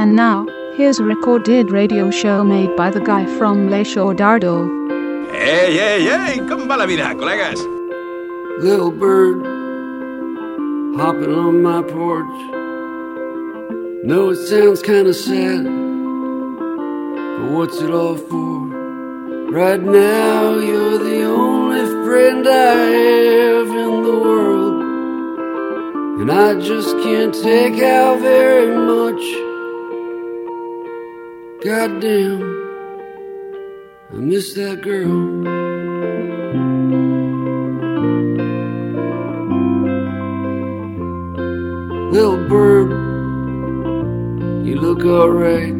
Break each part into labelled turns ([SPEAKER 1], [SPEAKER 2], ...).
[SPEAKER 1] And now, here's a recorded radio show made by the guy from Le Show Dardo.
[SPEAKER 2] Ei, ei, ei! Com va la vida, col·legues?
[SPEAKER 3] Little bird hopping on my porch. No, it sounds kind of sad, but what's it all for? Right now, you're the only friend I have in the world, and I just can't take out very much. Goddamn, I miss that girl. Little bird, you look alright.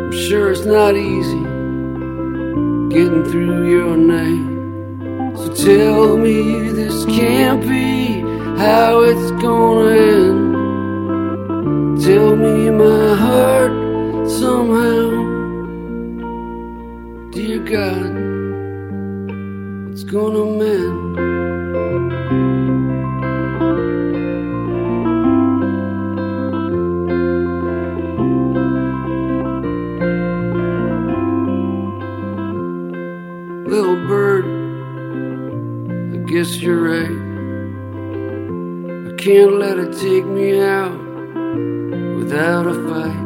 [SPEAKER 3] I'm sure it's not easy getting through your night. So tell me this can't be how it's gonna end. Tell me my It's gonna oh, mend. Little bird, I guess you're right. I can't let it take me out without a fight.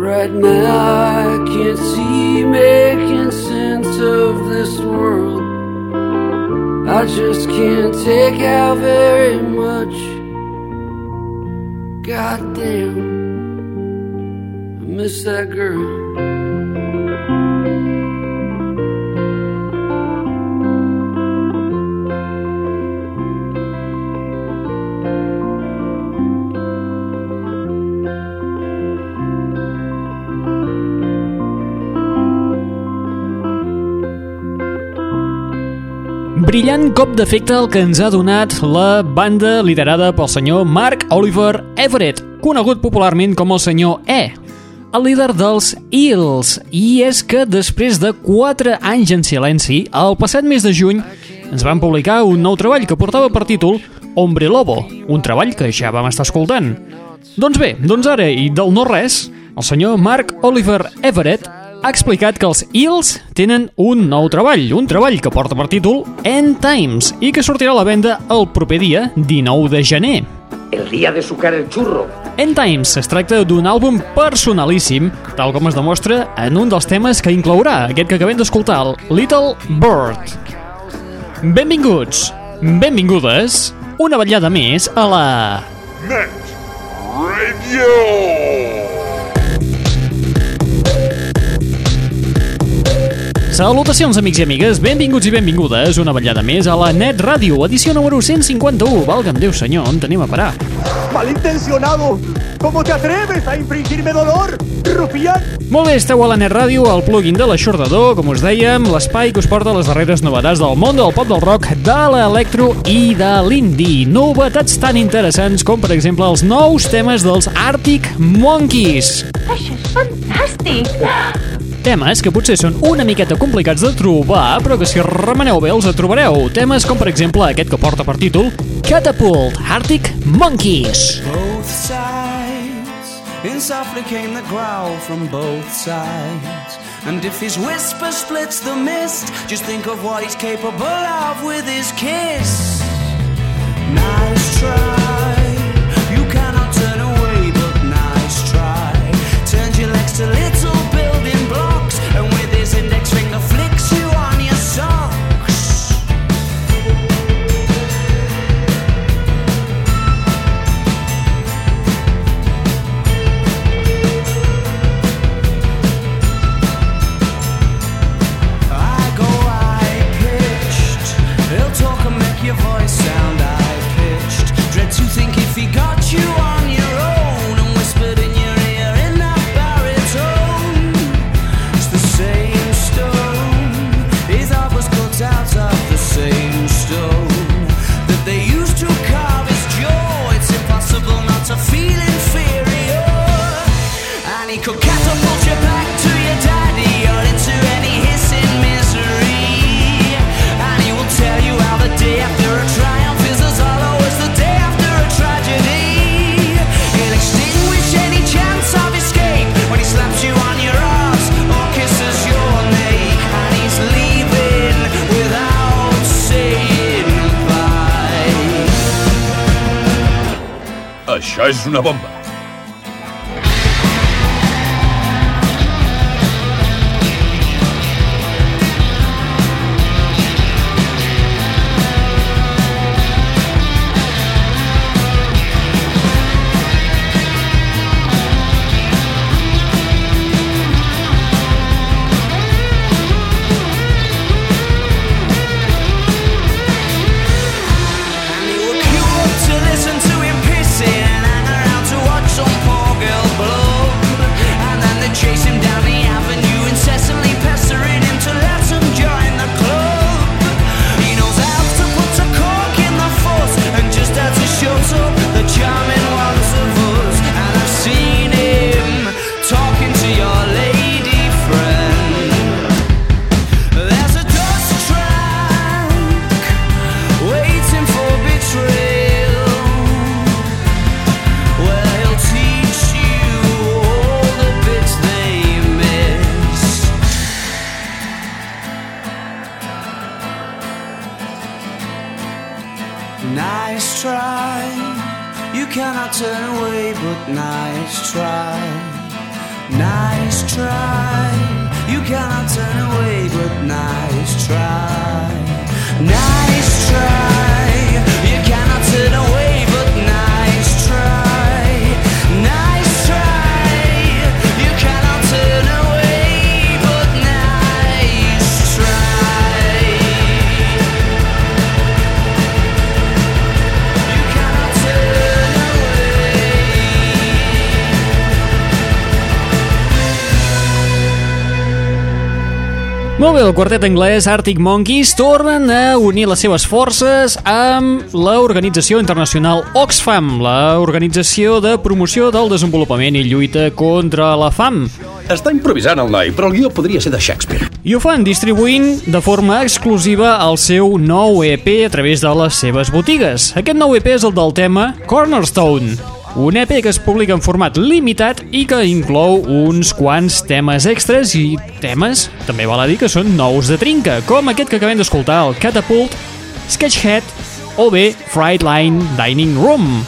[SPEAKER 3] Right now, I can't see making sense of this world. I just can't take out very much. Goddamn, I miss that girl.
[SPEAKER 4] Brillant cop d'efecte el que ens ha donat la banda liderada pel senyor Mark Oliver Everett, conegut popularment com el senyor E, el líder dels Eels. I és que després de 4 anys en silenci, el passat mes de juny ens van publicar un nou treball que portava per títol Hombre Lobo, un treball que ja vam estar escoltant. Doncs bé, doncs ara, i del no-res, el senyor Mark Oliver Everett ha explicat que els Eels tenen un nou treball, un treball que porta per títol End Times i que sortirà a la venda el proper dia 19 de gener.
[SPEAKER 5] El día de sucar el churro.
[SPEAKER 4] End Times es tracta d'un àlbum personalíssim, tal com es demostra en un dels temes que inclourà aquest que acabem d'escoltar, el Little Bird. Benvinguts, benvingudes, una vetllada més a la...
[SPEAKER 6] Net Radio.
[SPEAKER 4] Salutacions, amics i amigues, benvinguts i benvingudes una vetllada més a la Net Ràdio, edició número 151. Valga'm Déu, senyor, on tenim a parar?
[SPEAKER 7] ¡Malintencionado! ¿Cómo te atreves a infringirme dolor, rufián?
[SPEAKER 4] Molt bé, esteu a la Net Ràdio, el plugin de l'aixordador, com us dèiem, l'espai que us porta les darreres novetats del món del pop del rock, de l'electro i de l'indie. Novetats tan interessants com, per exemple, els nous temes dels Arctic Monkeys.
[SPEAKER 8] Això és fantàstic!
[SPEAKER 4] Temes que potser són una miqueta complicats de trobar, però que si remeneu bé els trobareu. Temes com, per exemple, aquest que porta per títol Catapult Arctic Monkeys.
[SPEAKER 9] both sides. And softly came the growl from both sides. And if his whisper splits the mist, just think of what he's capable of with his kiss. Nice try. Això és una bomba.
[SPEAKER 4] Molt bé, el quartet anglès Arctic Monkeys tornen a unir les seves forces amb l'organització internacional Oxfam, l'organització de promoció del desenvolupament i lluita contra la fam.
[SPEAKER 9] Està improvisant el noi, però el guió podria ser de Shakespeare.
[SPEAKER 4] I ho fan distribuint de forma exclusiva el seu nou EP a través de les seves botigues. Aquest nou EP és el del tema Cornerstone, un EP que es publica en format limitat i que inclou uns quants temes extras i temes, també val a dir, que són nous de trinca, com aquest que acabem d'escoltar, el Catapult, Sketchhead o bé Fright Line Dining Room.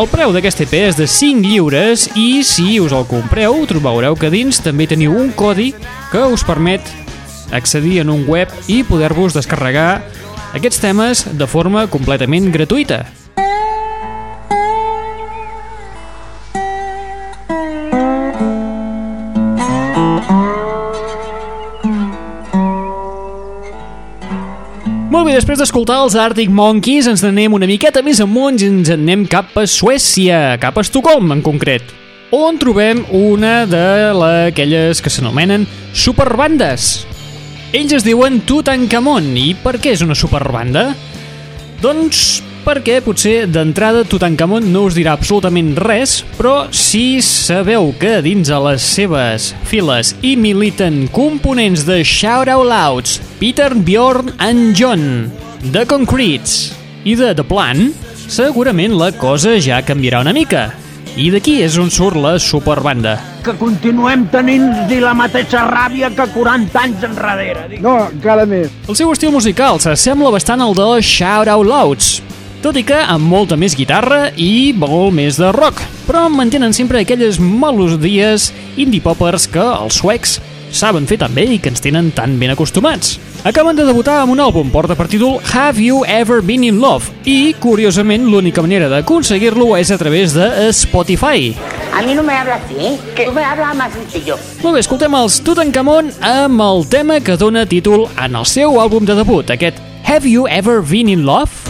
[SPEAKER 4] El preu d'aquest EP és de 5 lliures i si us el compreu trobareu que dins també teniu un codi que us permet accedir en un web i poder-vos descarregar aquests temes de forma completament gratuïta. Molt bé, després d'escoltar els Arctic Monkeys ens n'anem una miqueta més amunt i ens en anem cap a Suècia, cap a Estocolm en concret, on trobem una de la- aquelles que s'anomenen superbandes. Ells es diuen Tutankamon, i per què és una superbanda? Doncs perquè potser d'entrada Tutankamon no us dirà absolutament res, però si sabeu que dins de les seves files hi militen components de Shout Out Louds, Peter, Bjorn and John, The Concretes i de The Plan, segurament la cosa ja canviarà una mica. I d'aquí és on surt la superbanda.
[SPEAKER 10] Que continuem tenint la mateixa ràbia que 40 anys enrere.
[SPEAKER 7] No, encara més.
[SPEAKER 4] El seu estil musical s'assembla bastant al de Shout Out Louds, tot i que amb molta més guitarra i molt més de rock, però mantenen sempre aquelles melodies indie poppers que els suecs saben fer tan bé i que ens tenen tan ben acostumats. Acaben de debutar amb un àlbum porta per títol Have You Ever Been in Love i, curiosament, l'única manera d'aconseguir-lo és a través de Spotify.
[SPEAKER 5] A mí no me habla así, ¿eh? Que tú me hablas más sencillo.
[SPEAKER 4] Molt bé, escoltem els Tutankamon amb el tema que dona títol en el seu àlbum de debut, aquest Have You Ever Been in Love?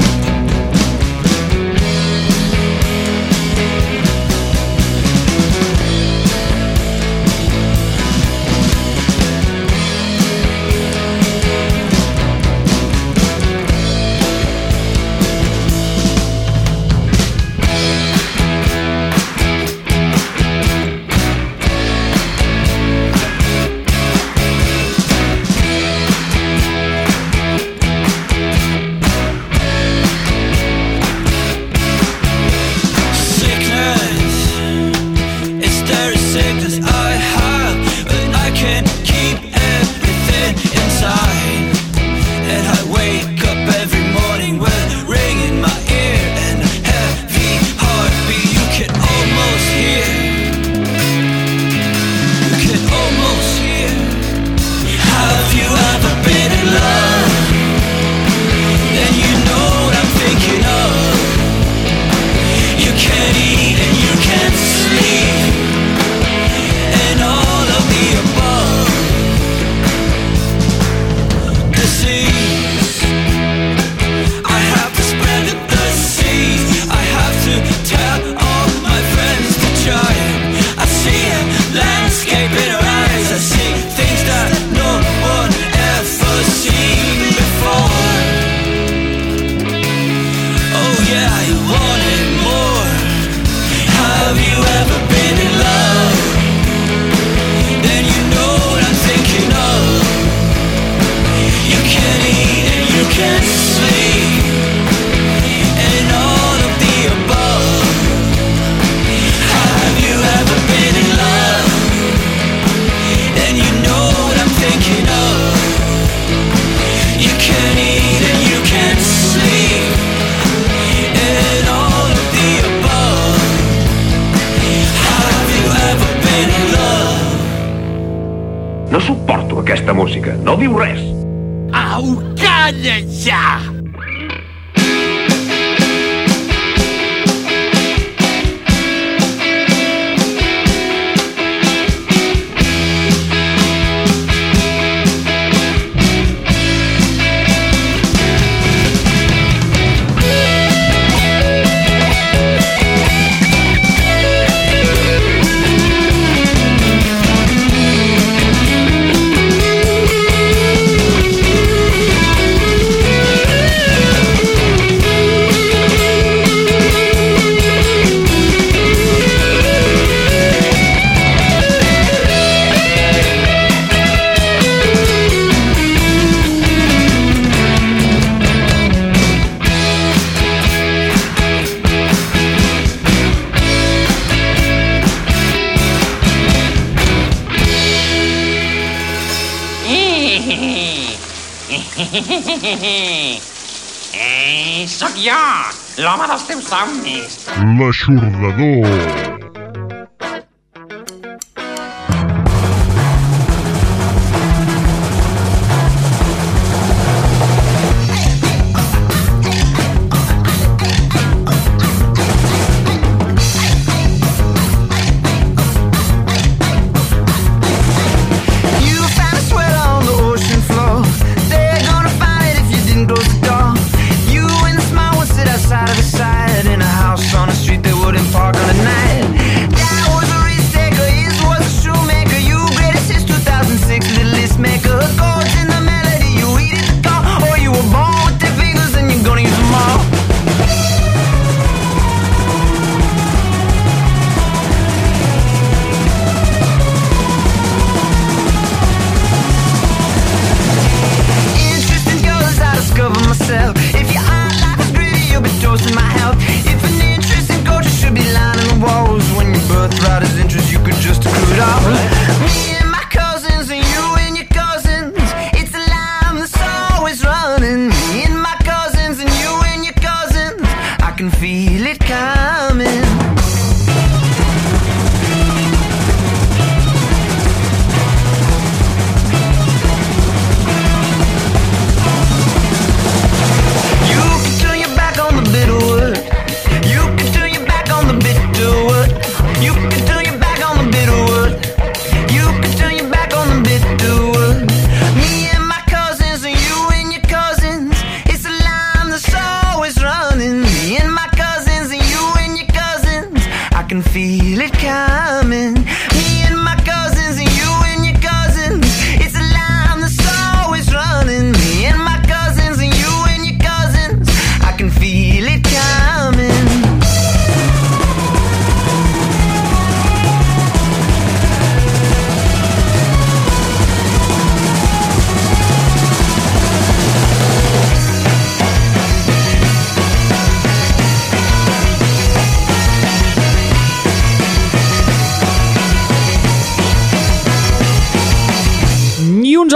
[SPEAKER 11] L'aixordador.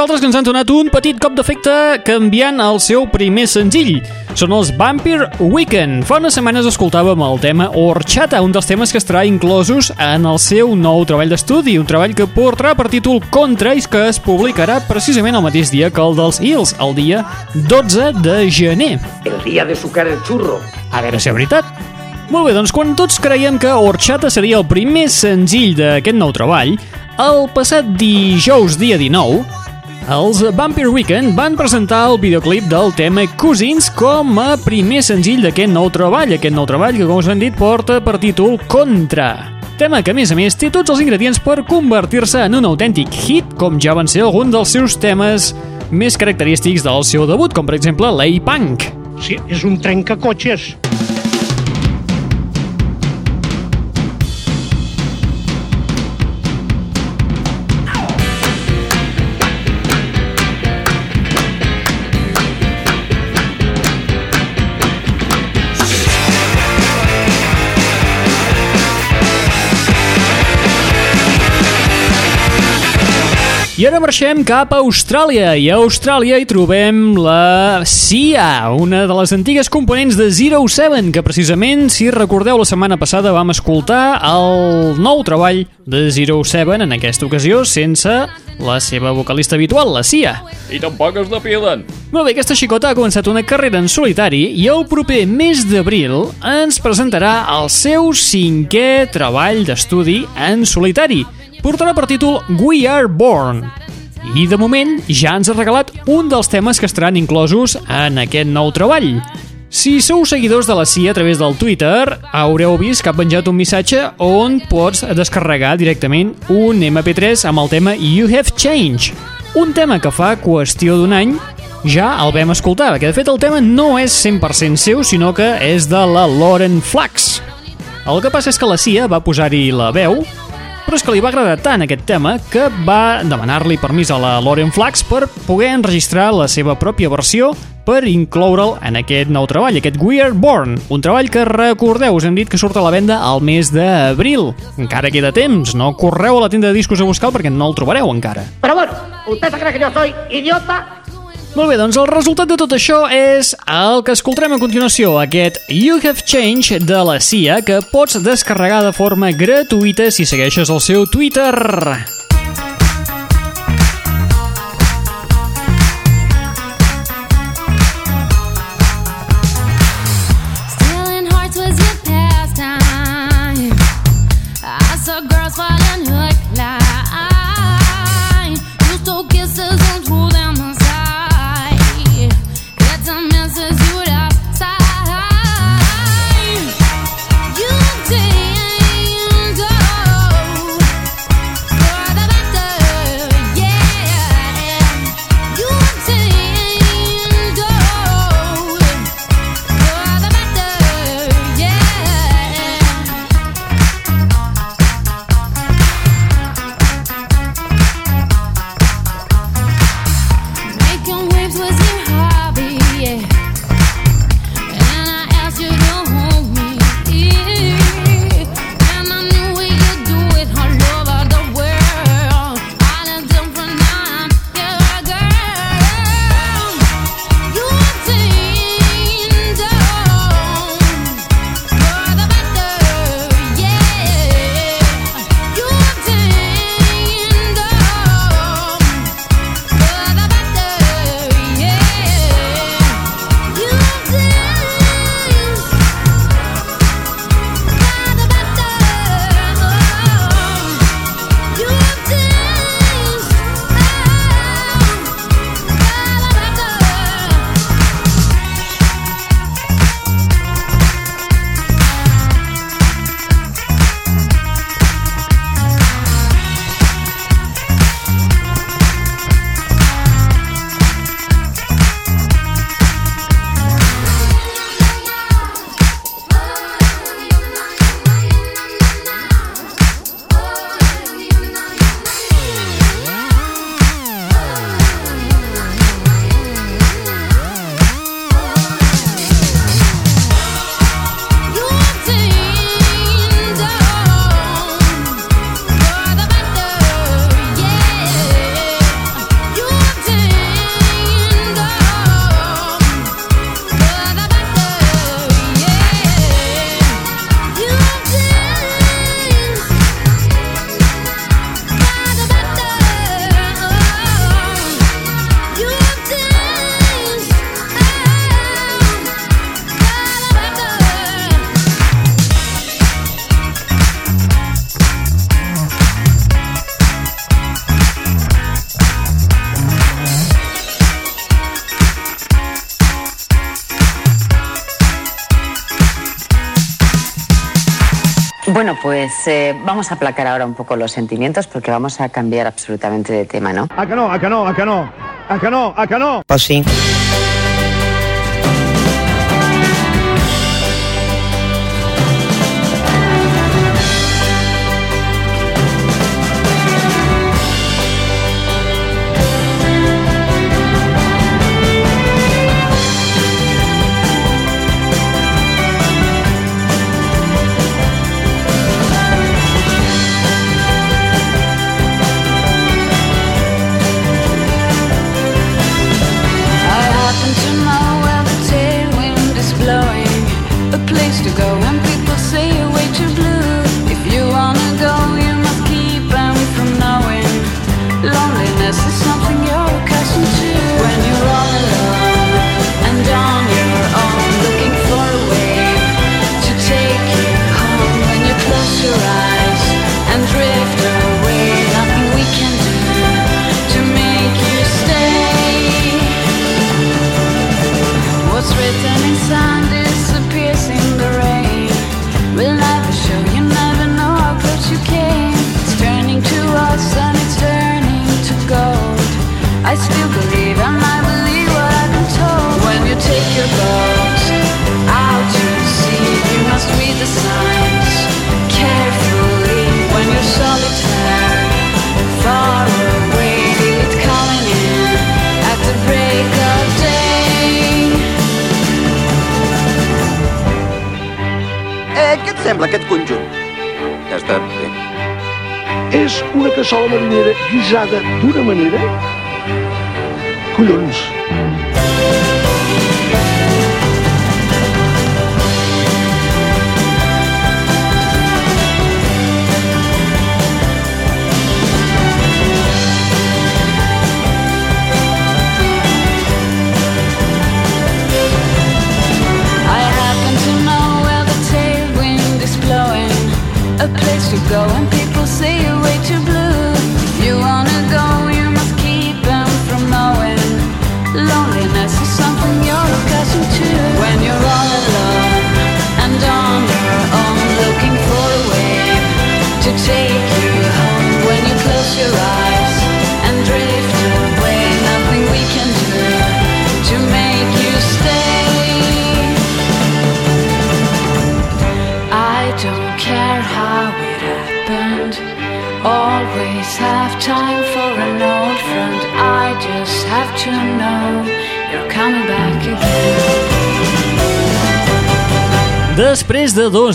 [SPEAKER 4] Altres que ens han donat un petit cop d'efecte canviant el seu primer senzill. Són els Vampire Weekend. Fa unes setmanes escoltàvem el tema Orchata, un dels temes que estarà inclosos en el seu nou treball d'estudi, un treball que portarà per títol Contra i que es publicarà precisament el mateix dia que el dels Hills, el dia 12 de gener.
[SPEAKER 5] El día de sucar el churro.
[SPEAKER 4] A veure si és veritat. Molt bé, doncs quan tots creiem que Orchata seria el primer senzill d'aquest nou treball, el passat dijous dia 19, els Vampire Weekend van presentar el videoclip del tema Cousins com a primer senzill d'aquest nou treball, aquest nou treball que, com us hem dit, porta per títol Contra. Tema que, a més a més, té tots els ingredients per convertir-se en un autèntic hit, com ja van ser alguns dels seus temes més característics del seu debut, com per exemple l'A Punk.
[SPEAKER 12] Sí, és un trencacotxes.
[SPEAKER 4] I
[SPEAKER 13] ara marxem cap a Austràlia i a Austràlia hi trobem la CIA, una de les antigues components de Zero Seven, que precisament, si recordeu, la setmana passada vam escoltar el nou treball de Zero Seven, en aquesta ocasió sense la seva vocalista habitual, la CIA.
[SPEAKER 14] I tampoc es depilen.
[SPEAKER 13] Molt bé, aquesta xicota ha començat una carrera en solitari i el proper mes d'abril ens presentarà el seu cinquè treball d'estudi en solitari, portarà per títol We Are Born. I de moment ja ens ha regalat un dels temes que estaran inclosos en aquest nou treball. Si sou seguidors de la CIA a través del Twitter, haureu vist que ha penjat un missatge on pots descarregar directament un MP3 amb el tema You Have Changed, un tema que fa qüestió d'un any ja el vam escoltar, perquè de fet el tema no és 100% seu, sinó que és de la Lauren Flax. El que passa és que la CIA va posar-hi la veu però és que li va agradar tant aquest tema que va demanar-li permís a la Lauren Flax per poder enregistrar la seva pròpia versió per incloure'l en aquest nou treball, aquest We Are Born, un treball que recordeu, us hem dit que surt a la venda al mes d'abril. Encara queda temps, no correu a la tenda de discos a buscar perquè no el trobareu encara.
[SPEAKER 15] Pero bueno, ¿usted se cree que yo soy idiota?
[SPEAKER 13] Molt bé, doncs el resultat de tot això és el que escoltarem a continuació, aquest You Have Changed de la CIA, que pots descarregar de forma gratuïta si segueixes el seu Twitter.
[SPEAKER 16] Pues eh, vamos a aplacar ahora un poco los sentimientos porque vamos a cambiar absolutamente de tema, ¿no?
[SPEAKER 17] ¿A que no? ¿A que no? ¿A que no? ¿A que no? ¿A que no?
[SPEAKER 16] Pues sí.
[SPEAKER 12] Cassola marinera guisada d'una manera... Collons!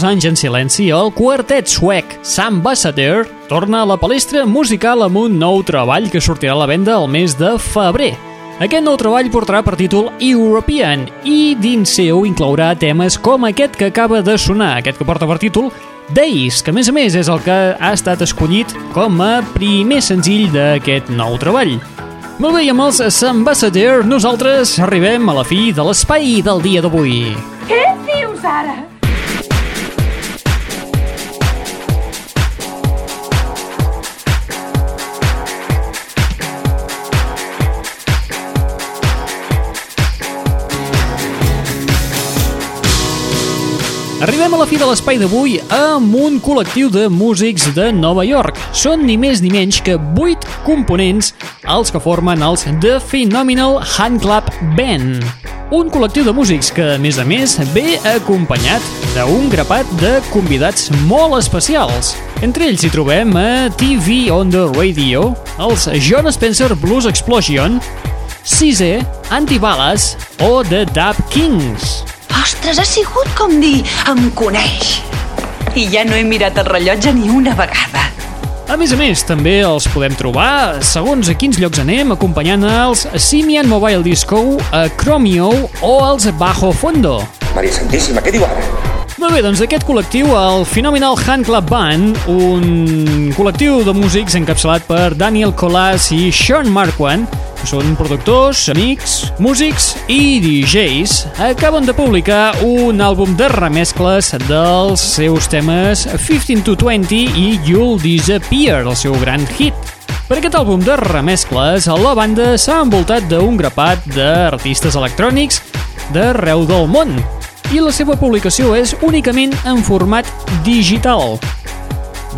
[SPEAKER 4] Anys en silenci, el quartet suec Ambassador torna a la palestra musical amb un nou treball que sortirà a la venda el mes de febrer. Aquest nou treball portarà per títol European i dins seu inclourà temes com aquest que acaba de sonar, aquest que porta per títol Days, que a més a més és el que ha estat escollit com a primer senzill d'aquest nou treball. Molt bé, i amb els Ambassador nosaltres arribem a la fi de l'espai del dia d'avui.
[SPEAKER 8] Què dius ara?
[SPEAKER 4] Arribem a la fi de l'espai d'avui amb un col·lectiu de músics de Nova York. Són ni més ni menys que 8 components els que formen els The Phenomenal Hand Clap Band. Un col·lectiu de músics que, a més a més, ve acompanyat d'un grapat de convidats molt especials. Entre ells hi trobem a TV on the Radio, els John Spencer Blues Explosion, Cise, Antibalas o The Dub Kings.
[SPEAKER 18] Ostres, ha sigut com dir, em coneix. I ja no he mirat el rellotge ni una vegada.
[SPEAKER 4] A més a més, també els podem trobar, segons a quins llocs anem, acompanyant els Simian Mobile Disco, a Chromio o els Bajo Fondo.
[SPEAKER 2] Maria Santíssima, què diu ara?
[SPEAKER 4] Molt bé, doncs d'aquest col·lectiu, el Phenomenal Hand Club Band, un col·lectiu de músics encapçalat per Daniel Colas i Sean Marquand, que són productors, amics, músics i DJs, acaben de publicar un àlbum de remescles dels seus temes 15 to 20 i You'll Disappear, el seu gran hit. Per aquest àlbum de remescles, la banda s'ha envoltat d'un grapat d'artistes electrònics d'arreu del món i la seva publicació és únicament en format digital.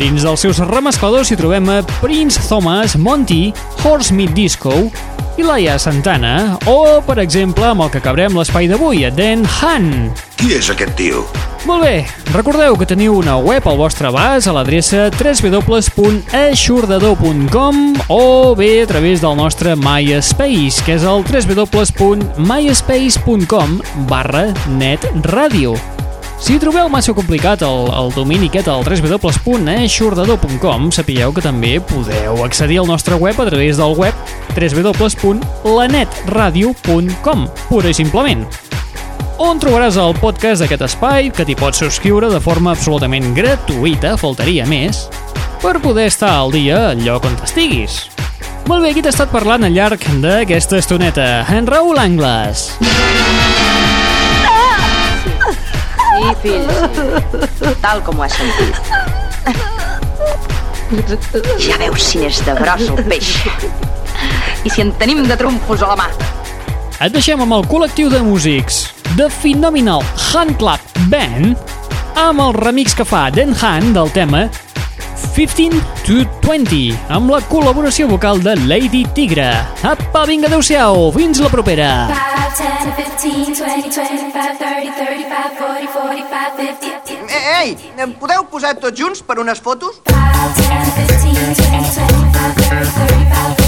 [SPEAKER 4] Dins dels seus remescladors hi trobem a Prince Thomas, Monty, Horsemeat Disco i Laia Santana, o, per exemple, amb el que acabarem l'espai d'avui, a Dan Han.
[SPEAKER 2] Qui és aquest tio?
[SPEAKER 4] Molt bé, recordeu que teniu una web al vostre abast a l'adreça www.aixordador.com o bé a través del nostre MySpace, que és el www.myspace.com barra netradio. Si trobeu massa complicat el, el domini aquest al www.aixordador.com, sapigueu que també podeu accedir al nostre web a través del web www.lanetradio.com, pura i simplement. On trobaràs el podcast d'aquest espai que t'hi pots subscriure de forma absolutament gratuïta, faltaria més, per poder estar al dia al lloc on estiguis. Molt bé, qui t'ha estat parlant al llarg d'aquesta estoneta? En Raül Angles.
[SPEAKER 16] Sí, fill, sí. Tal com ho has sentit. Ja veus si n'és de gros el peix. I si en tenim de tromfos a la mà.
[SPEAKER 4] Et deixem amb el col·lectiu de músics The Phenomenal Hand Club Band amb el remix que fa Den Han del tema 15 to 20 amb la col·laboració vocal de Lady Tigre. Apa, vinga, adeu-siau, fins la propera.
[SPEAKER 19] 5, 10, 15, 20, 25, 30, 35, 40, 45, 50.
[SPEAKER 20] Eh, ei, em podeu posar tots junts per unes fotos?
[SPEAKER 19] 5, 10, 15, 20, 25, 30, 35,